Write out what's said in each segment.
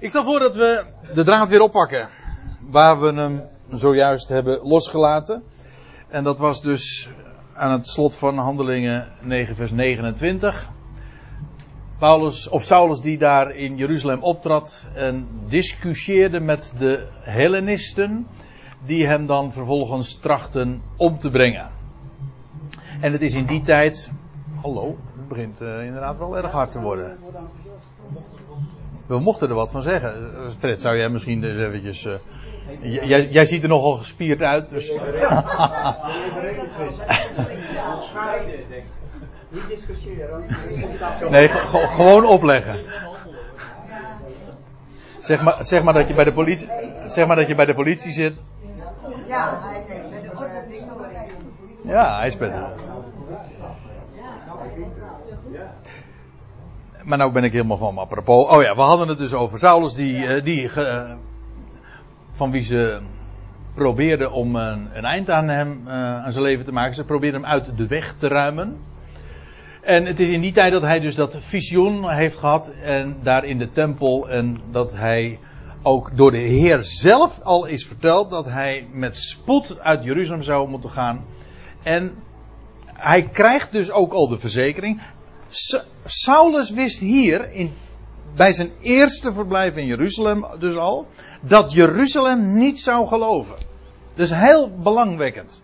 Ik stel voor dat we de draad weer oppakken. Waar we hem zojuist hebben losgelaten. En dat was dus aan het slot van Handelingen 9, vers 29. Paulus, of Saulus die daar in Jeruzalem optrad en discussieerde met de Hellenisten. Die hem dan vervolgens trachten om te brengen. En het is in die tijd. Hallo, het begint uh, inderdaad wel erg hard te worden. We mochten er wat van zeggen. Fred, zou jij misschien eens eventjes. Uh, jij, jij, ziet er nogal gespierd uit. Dus. Niet discussiëren. Nee, gewoon opleggen. Zeg maar, zeg maar dat je bij de politie, zeg maar dat je bij de politie zit. Ja, hij heeft bij de politie. Ja, hij is bij de. Maar nou ben ik helemaal van apropos. Oh ja, we hadden het dus over Saulus, die, die, van wie ze probeerden om een, een eind aan hem, aan zijn leven te maken. Ze probeerden hem uit de weg te ruimen. En het is in die tijd dat hij dus dat visioen heeft gehad. En daar in de tempel. En dat hij ook door de Heer zelf al is verteld. Dat hij met spoed uit Jeruzalem zou moeten gaan. En hij krijgt dus ook al de verzekering. Saulus wist hier in, bij zijn eerste verblijf in Jeruzalem dus al. Dat Jeruzalem niet zou geloven. Dus heel belangwekkend.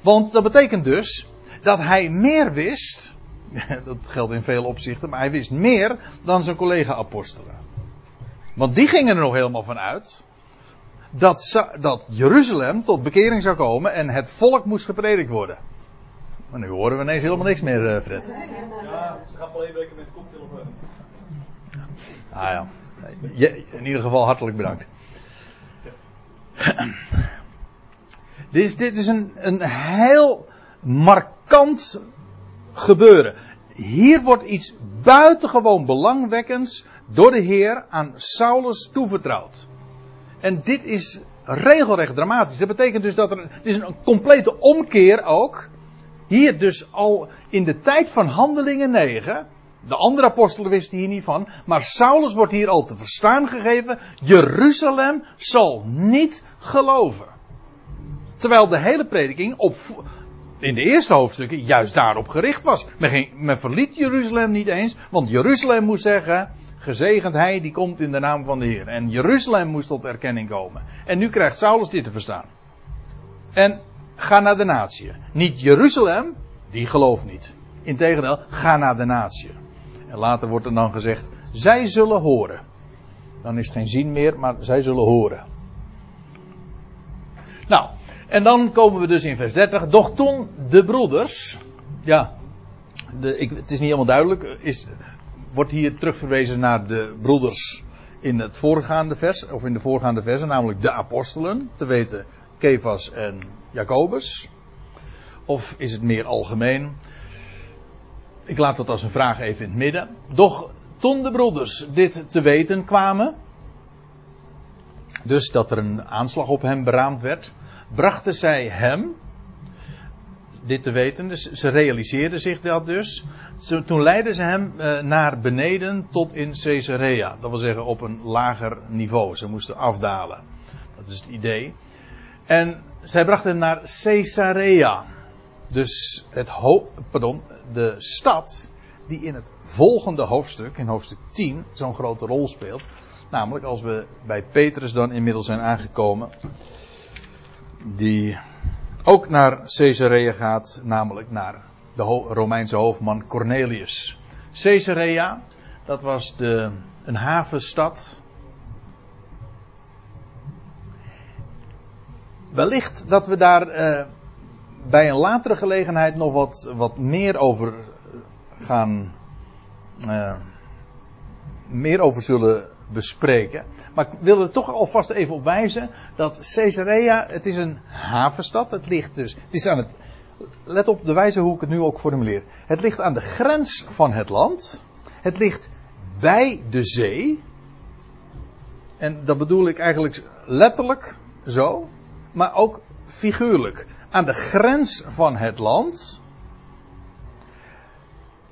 Want dat betekent dus dat hij meer wist. Dat geldt in veel opzichten, maar hij wist meer dan zijn collega-apostelen. Want die gingen er nog helemaal van uit. Dat, dat Jeruzalem tot bekering zou komen en het volk moest gepredikt worden. Maar nu horen we ineens helemaal niks meer, uh, Fred. Ja, ze gaan wel even lekker met de koptelefoon. Ah ja. in ieder geval hartelijk bedankt. dit is, dit is een, een heel markant gebeuren. Hier wordt iets buitengewoon belangwekkends door de Heer aan Saulus toevertrouwd. En dit is regelrecht dramatisch. Dat betekent dus dat er. Het is een complete omkeer ook. Hier dus al in de tijd van handelingen 9. De andere apostelen wisten hier niet van. Maar Saulus wordt hier al te verstaan gegeven. Jeruzalem zal niet geloven. Terwijl de hele prediking op, in de eerste hoofdstukken juist daarop gericht was. Men, men verliet Jeruzalem niet eens, want Jeruzalem moest zeggen, gezegend hij die komt in de naam van de Heer. En Jeruzalem moest tot erkenning komen. En nu krijgt Saulus dit te verstaan. En ga naar de natie. Niet Jeruzalem, die gelooft niet. Integendeel, ga naar de natie. En later wordt er dan gezegd, zij zullen horen. Dan is het geen zin meer, maar zij zullen horen. Nou, en dan komen we dus in vers 30. Doch toen de broeders. Ja, de, ik, het is niet helemaal duidelijk. Is, wordt hier terugverwezen naar de broeders in het voorgaande vers. Of in de voorgaande versen, namelijk de apostelen. Te weten Kefas en Jacobus. Of is het meer algemeen? Ik laat dat als een vraag even in het midden. Doch toen de broeders dit te weten kwamen. Dus dat er een aanslag op hem beraamd werd brachten zij hem, dit te weten, dus ze realiseerden zich dat dus. toen leidden ze hem eh, naar beneden tot in Caesarea. Dat wil zeggen op een lager niveau. Ze moesten afdalen. Dat is het idee. En zij brachten hem naar Caesarea. Dus het pardon, de stad die in het volgende hoofdstuk, in hoofdstuk 10, zo'n grote rol speelt. Namelijk als we bij Petrus dan inmiddels zijn aangekomen die ook naar Caesarea gaat, namelijk naar de Romeinse hoofdman Cornelius. Caesarea, dat was de, een havenstad. Wellicht dat we daar uh, bij een latere gelegenheid nog wat, wat meer over gaan. Uh, meer over zullen bespreken. Maar ik wil er toch alvast even op wijzen dat Caesarea, het is een havenstad. Het ligt dus, het is aan het, let op de wijze hoe ik het nu ook formuleer. Het ligt aan de grens van het land. Het ligt bij de zee. En dat bedoel ik eigenlijk letterlijk zo, maar ook figuurlijk. Aan de grens van het land.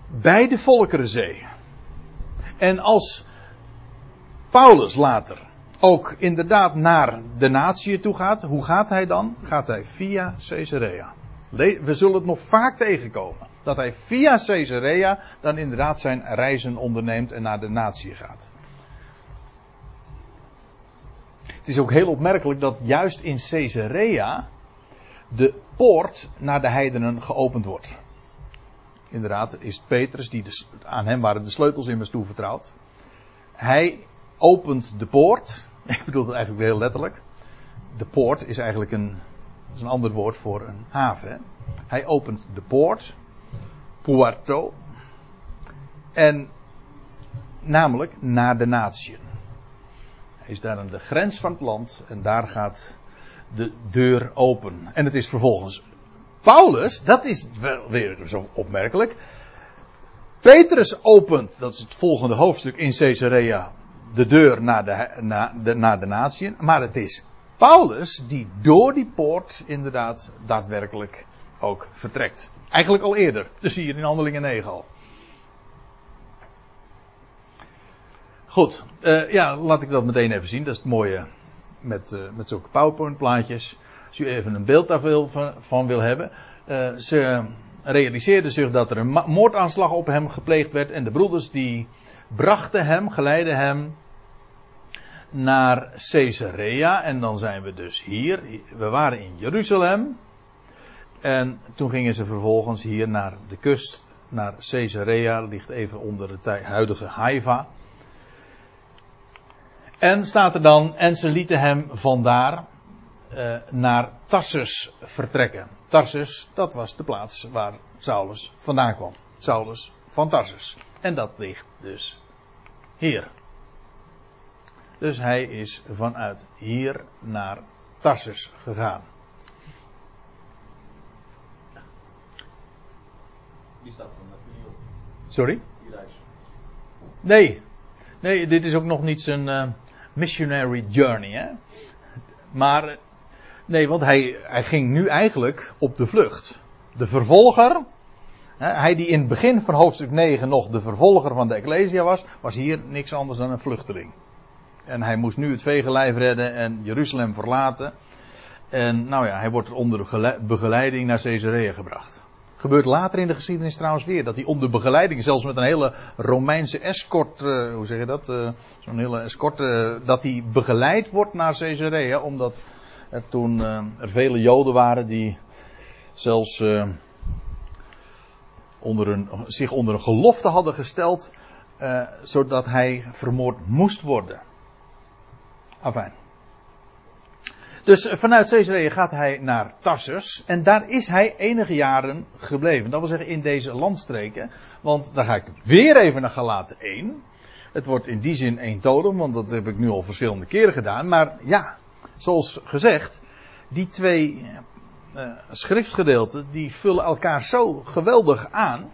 Bij de Volkerenzee. En als Paulus later ook inderdaad naar de natie toe gaat, hoe gaat hij dan? Gaat hij via Caesarea. We zullen het nog vaak tegenkomen. Dat hij via Caesarea dan inderdaad zijn reizen onderneemt en naar de natie gaat. Het is ook heel opmerkelijk dat juist in Caesarea de poort naar de heidenen geopend wordt. Inderdaad, is Petrus, die aan hem waren de sleutels immers toevertrouwd. Hij opent de poort. Ik bedoel het eigenlijk heel letterlijk. De poort is eigenlijk een, is een ander woord voor een haven. Hij opent de poort. Puerto. En namelijk naar de natieën. Is daar aan de grens van het land en daar gaat de deur open. En het is vervolgens Paulus, dat is wel weer zo opmerkelijk. Petrus opent, dat is het volgende hoofdstuk in Caesarea, de deur naar de, naar de, naar de natieën. Maar het is Paulus die door die poort inderdaad daadwerkelijk ook vertrekt. Eigenlijk al eerder, dus hier in Handelingen 9 al. Goed, uh, ja, laat ik dat meteen even zien. Dat is het mooie met, uh, met zulke PowerPoint plaatjes. Als u even een beeld daarvan van, van wil hebben. Uh, ze realiseerden zich dat er een moordaanslag op hem gepleegd werd. En de broeders die brachten hem, geleidden hem naar Caesarea. En dan zijn we dus hier. We waren in Jeruzalem. En toen gingen ze vervolgens hier naar de kust, naar Caesarea, ligt even onder de huidige Haifa. En staat er dan, en ze lieten hem vandaar uh, naar Tarsus vertrekken. Tarsus, dat was de plaats waar Saulus vandaan kwam. Saulus van Tarsus. En dat ligt dus hier. Dus hij is vanuit hier naar Tarsus gegaan. Die staat van het Sorry? Die reis. Nee. Nee, dit is ook nog niet zijn uh, missionary journey. Hè? Maar Nee, want hij, hij ging nu eigenlijk op de vlucht. De vervolger, hij die in het begin van hoofdstuk 9 nog de vervolger van de Ecclesia was, was hier niks anders dan een vluchteling. En hij moest nu het vegenlijf redden en Jeruzalem verlaten. En nou ja, hij wordt onder begeleiding naar Caesarea gebracht. Gebeurt later in de geschiedenis trouwens weer. Dat hij onder begeleiding, zelfs met een hele Romeinse escort, uh, hoe zeg je dat? Uh, Zo'n hele escort, uh, dat hij begeleid wordt naar Caesarea. Omdat en toen er vele Joden waren die zelfs onder een, zich onder een gelofte hadden gesteld, zodat hij vermoord moest worden. Afijn. Dus vanuit Caesarea gaat hij naar Tarsus en daar is hij enige jaren gebleven. Dat wil zeggen in deze landstreken, want daar ga ik weer even naar Galaten 1. Het wordt in die zin eentonig, want dat heb ik nu al verschillende keren gedaan. Maar ja, zoals gezegd, die twee uh, schriftgedeelten, die vullen elkaar zo geweldig aan.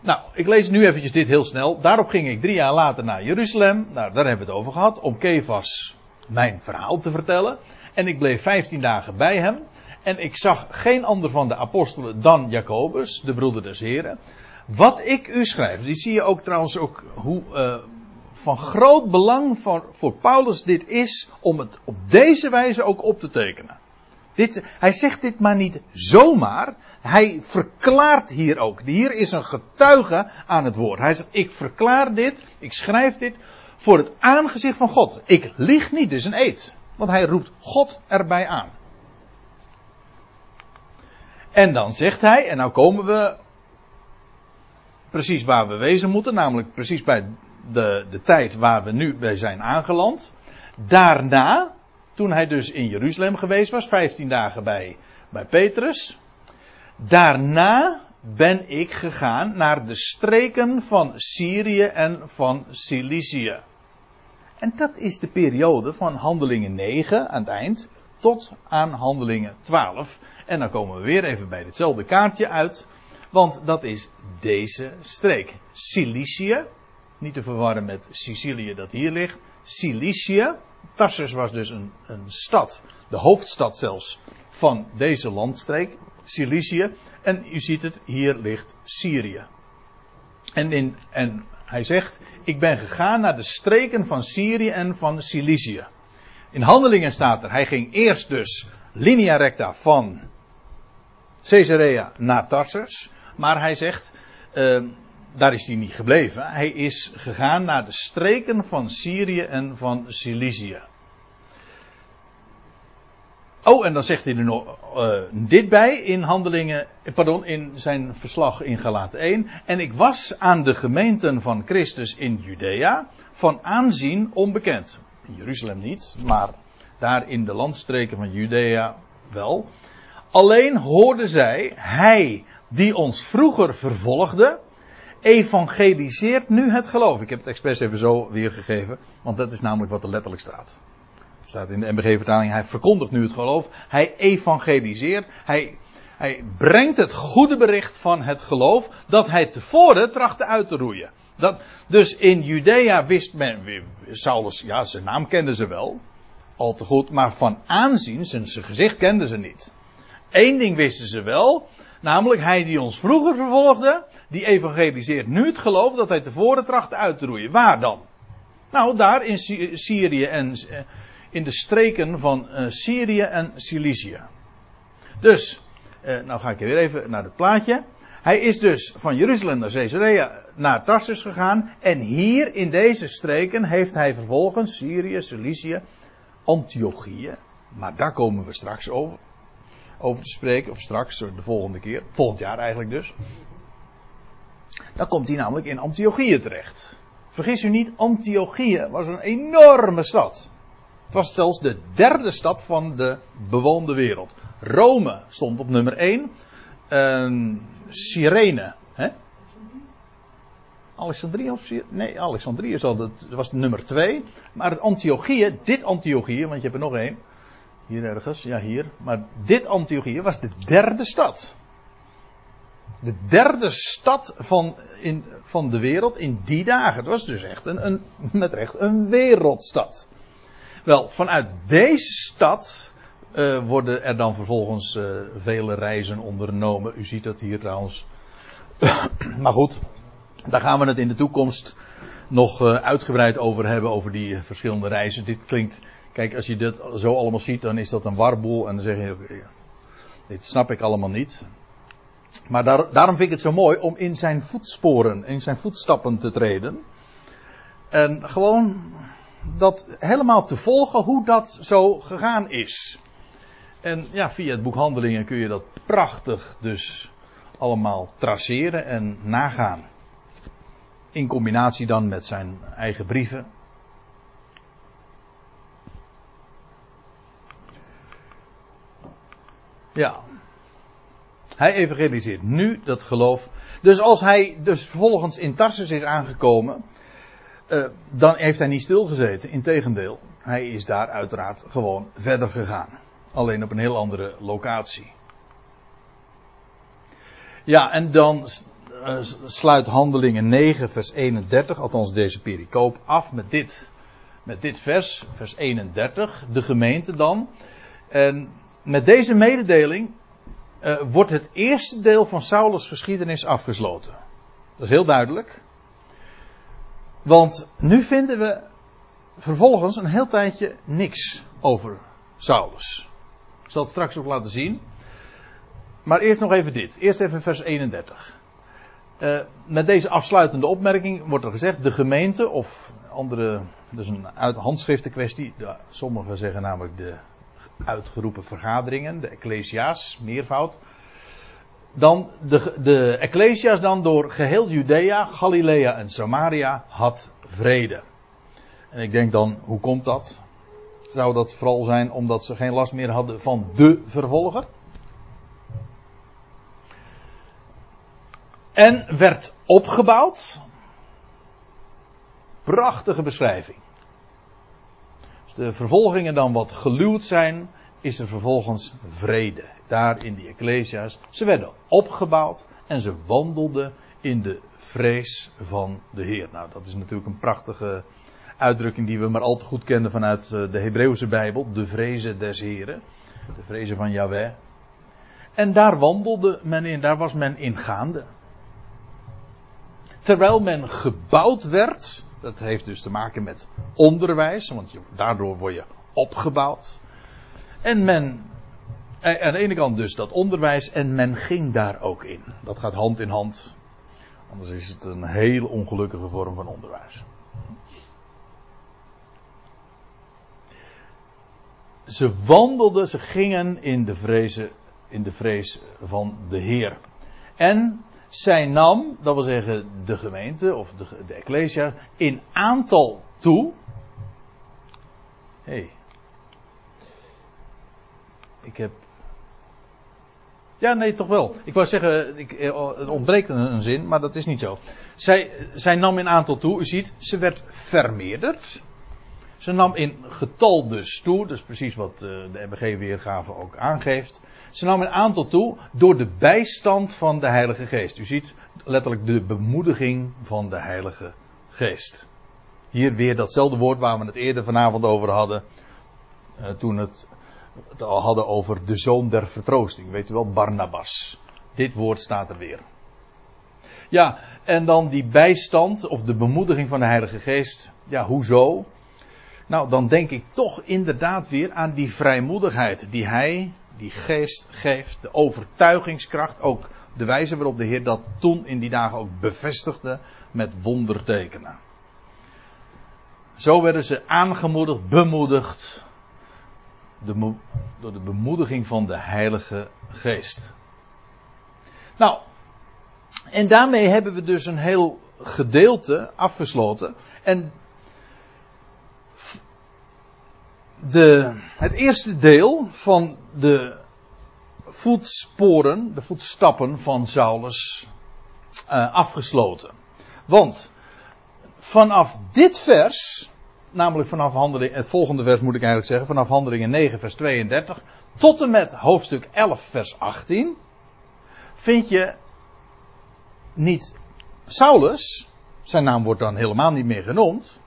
Nou, ik lees nu eventjes dit heel snel. Daarop ging ik drie jaar later naar Jeruzalem. Nou, daar hebben we het over gehad. Om Kefas mijn verhaal te vertellen. En ik bleef vijftien dagen bij hem. En ik zag geen ander van de apostelen dan Jacobus, de broeder des Heren. Wat ik u schrijf, die zie je ook trouwens ook hoe, uh, van groot belang voor, voor Paulus dit is om het op deze wijze ook op te tekenen. Dit, hij zegt dit maar niet zomaar. Hij verklaart hier ook. Hier is een getuige aan het woord. Hij zegt: Ik verklaar dit, ik schrijf dit voor het aangezicht van God. Ik lieg niet, dus een eed. Want hij roept God erbij aan. En dan zegt hij, en nou komen we precies waar we wezen moeten, namelijk precies bij de, de tijd waar we nu bij zijn aangeland. Daarna, toen hij dus in Jeruzalem geweest was, 15 dagen bij, bij Petrus. Daarna ben ik gegaan naar de streken van Syrië en van Cilicië. En dat is de periode van handelingen 9 aan het eind tot aan handelingen 12. En dan komen we weer even bij hetzelfde kaartje uit. Want dat is deze streek. Cilicië, niet te verwarren met Sicilië dat hier ligt. Cilicië. Tarsus was dus een, een stad. De hoofdstad zelfs van deze landstreek. Cilicië. En u ziet het, hier ligt Syrië. En, in, en Hij zegt, ik ben gegaan naar de streken van Syrië en van Cilicië. In handelingen staat er, hij ging eerst dus linea recta van Caesarea naar Tarsus. Maar hij zegt, uh, daar is hij niet gebleven. Hij is gegaan naar de streken van Syrië en van Cilicië. Oh, en dan zegt hij er nog uh, dit bij in handelingen, pardon, in zijn verslag in Galaten 1. En ik was aan de gemeenten van Christus in Judea van aanzien onbekend. In Jeruzalem niet, maar daar in de landstreken van Judea wel. Alleen hoorden zij, hij die ons vroeger vervolgde, evangeliseert nu het geloof. Ik heb het expres even zo weergegeven, want dat is namelijk wat er letterlijk staat. Staat in de MBG-vertaling, hij verkondigt nu het geloof, hij evangeliseert, hij, hij brengt het goede bericht van het geloof dat hij tevoren trachtte uit te roeien. Dat, dus in Judea wist men, Saulus, ja, zijn naam kenden ze wel, al te goed, maar van aanzien, zijn, zijn gezicht kenden ze niet. Eén ding wisten ze wel, namelijk hij die ons vroeger vervolgde, die evangeliseert nu het geloof dat hij tevoren tracht uit te roeien. Waar dan? Nou, daar in Syrië en eh, in de streken van uh, Syrië en Cilicië. Dus, uh, nou ga ik weer even naar het plaatje. Hij is dus van Jeruzalem naar Caesarea naar Tarsus gegaan. En hier in deze streken heeft hij vervolgens Syrië, Cilicië, Antiochië. Maar daar komen we straks over over te spreken, of straks, de volgende keer, volgend jaar eigenlijk dus. Dan komt hij namelijk in Antiochië terecht. Vergis u niet, Antiochië was een enorme stad. Het was zelfs de derde stad van de bewoonde wereld. Rome stond op nummer 1. Uh, Cyrene. Hè? Alexandrië of Nee, Alexandrië al, was nummer 2. Maar Antiochië, dit Antiochië, want je hebt er nog één. Hier ergens, ja hier. Maar dit Antiochië was de derde stad. De derde stad van, in, van de wereld in die dagen. Het was dus echt een, een, met recht een wereldstad. Wel, vanuit deze stad uh, worden er dan vervolgens uh, vele reizen ondernomen. U ziet dat hier trouwens. maar goed, daar gaan we het in de toekomst nog uh, uitgebreid over hebben, over die verschillende reizen. Dit klinkt Kijk, als je dit zo allemaal ziet, dan is dat een warboel. En dan zeg je, dit snap ik allemaal niet. Maar daar, daarom vind ik het zo mooi om in zijn voetsporen, in zijn voetstappen te treden. En gewoon dat helemaal te volgen hoe dat zo gegaan is. En ja, via het boek Handelingen kun je dat prachtig dus allemaal traceren en nagaan. In combinatie dan met zijn eigen brieven. Ja. Hij evangeliseert nu dat geloof. Dus als hij dus vervolgens in Tarsus is aangekomen, uh, dan heeft hij niet stilgezeten. Integendeel, hij is daar uiteraard gewoon verder gegaan. Alleen op een heel andere locatie. Ja, en dan uh, sluit Handelingen 9, vers 31, althans deze pericoop, af met dit, met dit vers, vers 31. De gemeente dan. En met deze mededeling uh, wordt het eerste deel van Saulus' geschiedenis afgesloten. Dat is heel duidelijk. Want nu vinden we vervolgens een heel tijdje niks over Saulus. Ik zal het straks ook laten zien. Maar eerst nog even dit. Eerst even vers 31. Uh, met deze afsluitende opmerking wordt er gezegd: de gemeente, of andere, dus een uit handschriften kwestie. Sommigen zeggen namelijk de uitgeroepen vergaderingen, de ecclesia's, meervoud. Dan de, de ecclesia's dan door geheel Judea, Galilea en Samaria had vrede. En ik denk dan, hoe komt dat? Zou dat vooral zijn omdat ze geen last meer hadden van de vervolger? En werd opgebouwd. Prachtige beschrijving de vervolgingen dan wat geluwd zijn, is er vervolgens vrede. Daar in die Ecclesia's. Ze werden opgebouwd en ze wandelden in de vrees van de Heer. Nou, dat is natuurlijk een prachtige uitdrukking die we maar al te goed kennen vanuit eh, de Hebreeuwse Bijbel. De vrezen des Heren. De vrezen van Yahweh. En daar wandelde men in, daar was men in gaande. terwijl men gebouwd werd. Dat heeft dus te maken met onderwijs, want daardoor word je opgebouwd. En men, eh, aan de ene kant dus dat onderwijs, en men ging daar ook in. Dat gaat hand in hand. Anders is het een heel ongelukkige vorm van onderwijs. Ze wandelden, ze gingen in de, in de vrees van de Heer. En zij nam, dat wil zeggen de gemeente of de, de Ecclesia, in aantal toe. Hé. Hey. Ik heb. Ja, nee, toch wel. Ik wou zeggen, ik, eh, het ontbreekt een, zin, maar dat is niet zo. Zij, nam in aantal toe, u ziet, ze werd vermeerderd. Ze nam in getal dus toe, dus precies wat eh, de MBG-weergave ook aangeeft. Ze nam in aantal toe door de bijstand van de Heilige Geest. U ziet letterlijk de bemoediging van de Heilige Geest. Hier weer datzelfde woord waar we het eerder vanavond over hadden. Uh, toen het, het al hadden over de zoon der vertroosting. Weet u wel, Barnabas. Dit woord staat er weer. Ja, en dan die bijstand of de bemoediging van de Heilige Geest. Ja, hoezo? Nou, dan denk ik toch inderdaad weer aan die vrijmoedigheid die hij, die geest geeft, de overtuigingskracht, ook de wijze waarop de Heer dat toen in die dagen ook bevestigde met wondertekenen. Zo werden ze aangemoedigd, bemoedigd de, door de bemoediging van de Heilige Geest. Nou, en daarmee hebben we dus een heel gedeelte afgesloten. En de, het eerste deel van de voetsporen, de voetstappen van Saulus uh, afgesloten. Want vanaf dit vers, namelijk vanaf handeling, het volgende vers moet ik eigenlijk zeggen, vanaf handelingen 9 vers 32 tot en met hoofdstuk 11 vers 18, vind je niet Saulus, zijn naam wordt dan helemaal niet meer genoemd,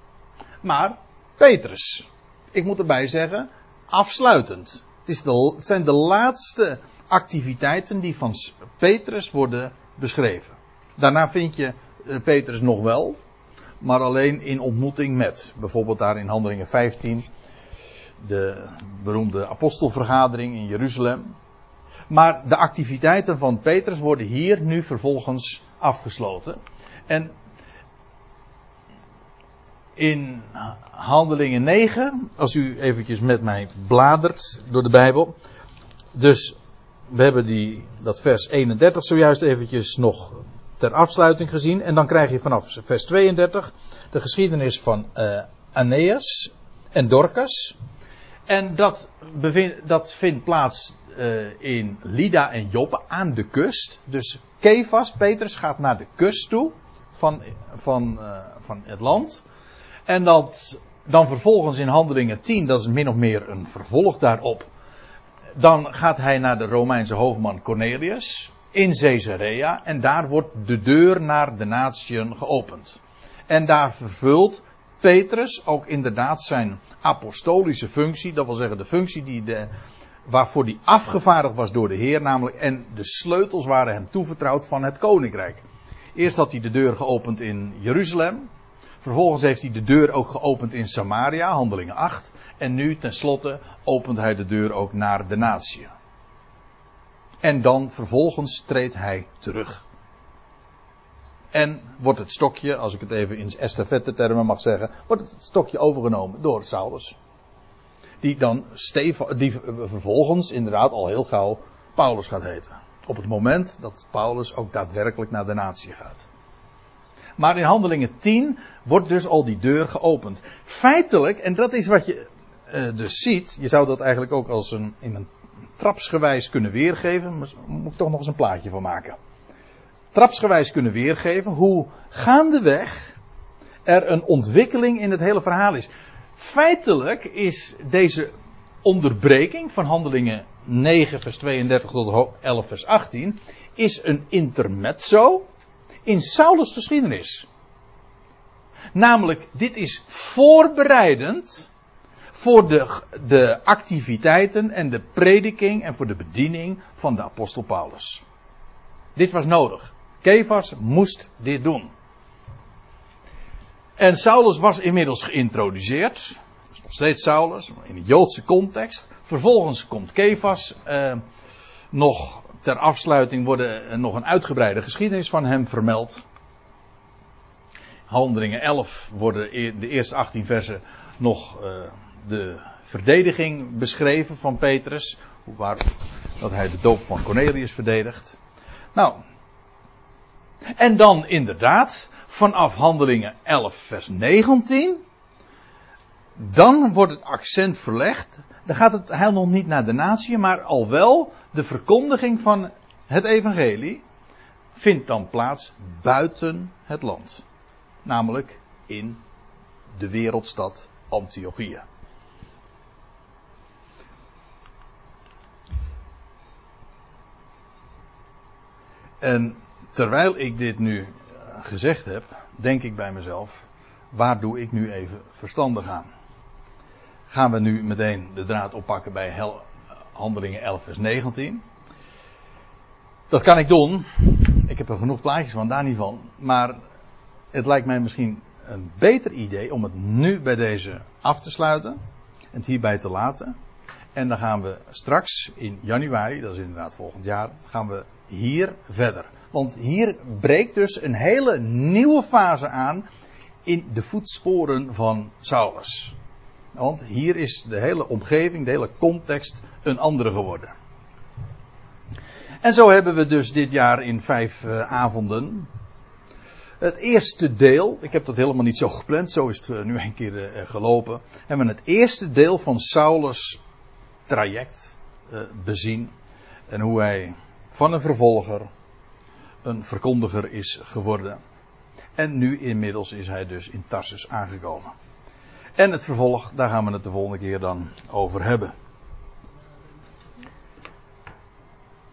maar Petrus ik moet erbij zeggen, afsluitend. Het, is het zijn de laatste activiteiten die van Petrus worden beschreven. Daarna vind je eh, Petrus nog wel, maar alleen in ontmoeting met. Bijvoorbeeld daar in Handelingen 15, de beroemde apostelvergadering in Jeruzalem. Maar de activiteiten van Petrus worden hier nu vervolgens afgesloten. En in Handelingen 9, als u eventjes met mij bladert door de Bijbel. Dus we hebben die, dat vers 31 zojuist eventjes nog ter afsluiting gezien. En dan krijg je vanaf vers 32 de geschiedenis van uh, Aeneas en Dorcas. En dat, bevind, dat vindt plaats uh, in Lida en Joppe aan de kust. Dus Kefas, Petrus, gaat naar de kust toe van, van, uh, van het land. En dat dan vervolgens in Handelingen 10, dat is min of meer een vervolg daarop. Dan gaat hij naar de Romeinse hoofdman Cornelius in Caesarea en daar wordt de deur naar de natieën geopend. En daar vervult Petrus ook inderdaad zijn apostolische functie, dat wil zeggen de functie die de, waarvoor hij afgevaardigd was door de Heer, namelijk en de sleutels waren hem toevertrouwd van het koninkrijk. Eerst had hij de deur geopend in Jeruzalem, Vervolgens heeft hij de deur ook geopend in Samaria, handelingen 8. En nu tenslotte opent hij de deur ook naar de natie. En dan vervolgens treedt hij terug. En wordt het stokje, als ik het even in estafette termen mag zeggen, wordt het stokje overgenomen door Saulus. Die dan die vervolgens inderdaad al heel gauw Paulus gaat heten. Op het moment dat Paulus ook daadwerkelijk naar de natie gaat. Maar in handelingen 10 wordt dus al die deur geopend. Feitelijk, en dat is wat je uh, dus ziet, je zou dat eigenlijk ook als een, in een trapsgewijs kunnen weergeven, maar moet ik toch nog eens een plaatje van maken. Trapsgewijs kunnen weergeven hoe gaandeweg er een ontwikkeling in het hele verhaal is. Feitelijk is deze onderbreking van handelingen 9 vers 32 tot 11 vers 18 is een intermezzo in Saulus geschiedenis. Namelijk, dit is voorbereidend voor de, de activiteiten en de prediking en voor de bediening van de apostel Paulus. Dit was nodig. Kefas moest dit doen. En Saulus was inmiddels geïntroduceerd. Is nog steeds Saulus, in de Joodse context. Vervolgens komt Kefas. Eh, nog ter afsluiting worden nog een uitgebreide geschiedenis van hem vermeld. Handelingen 11 worden in de eerste 18 versen nog uh, de verdediging beschreven van Petrus. Waar, dat hij de doop van Cornelius verdedigt. Nou. En dan inderdaad, vanaf handelingen 11 vers 19. Dan wordt het accent verlegd. Dan gaat het heel nog niet naar de natie, maar al wel de verkondiging van het evangelie vindt dan plaats buiten het land. Namelijk in de wereldstad Antiochia. En terwijl ik dit nu gezegd heb, denk ik bij mezelf, waar doe ik nu even verstandig aan? Gaan we nu meteen de draad oppakken bij Handelingen 11 vers 19? Dat kan ik doen. Ik heb er genoeg plaatjes van, daar niet van. Maar het lijkt mij misschien een beter idee om het nu bij deze af te sluiten. En het hierbij te laten. En dan gaan we straks in januari, dat is inderdaad volgend jaar, gaan we hier verder. Want hier breekt dus een hele nieuwe fase aan in de voetsporen van Saulus. Want hier is de hele omgeving, de hele context een andere geworden. En zo hebben we dus dit jaar in vijf uh, avonden het eerste deel, ik heb dat helemaal niet zo gepland, zo is het uh, nu een keer uh, gelopen, hebben we het eerste deel van Saulus traject bezien. En hoe hij van een vervolger een verkondiger is geworden. En nu inmiddels is hij dus in Tarsus aangekomen. En het vervolg, daar gaan we het de volgende keer dan over hebben.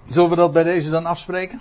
Zullen we dat bij deze dan afspreken?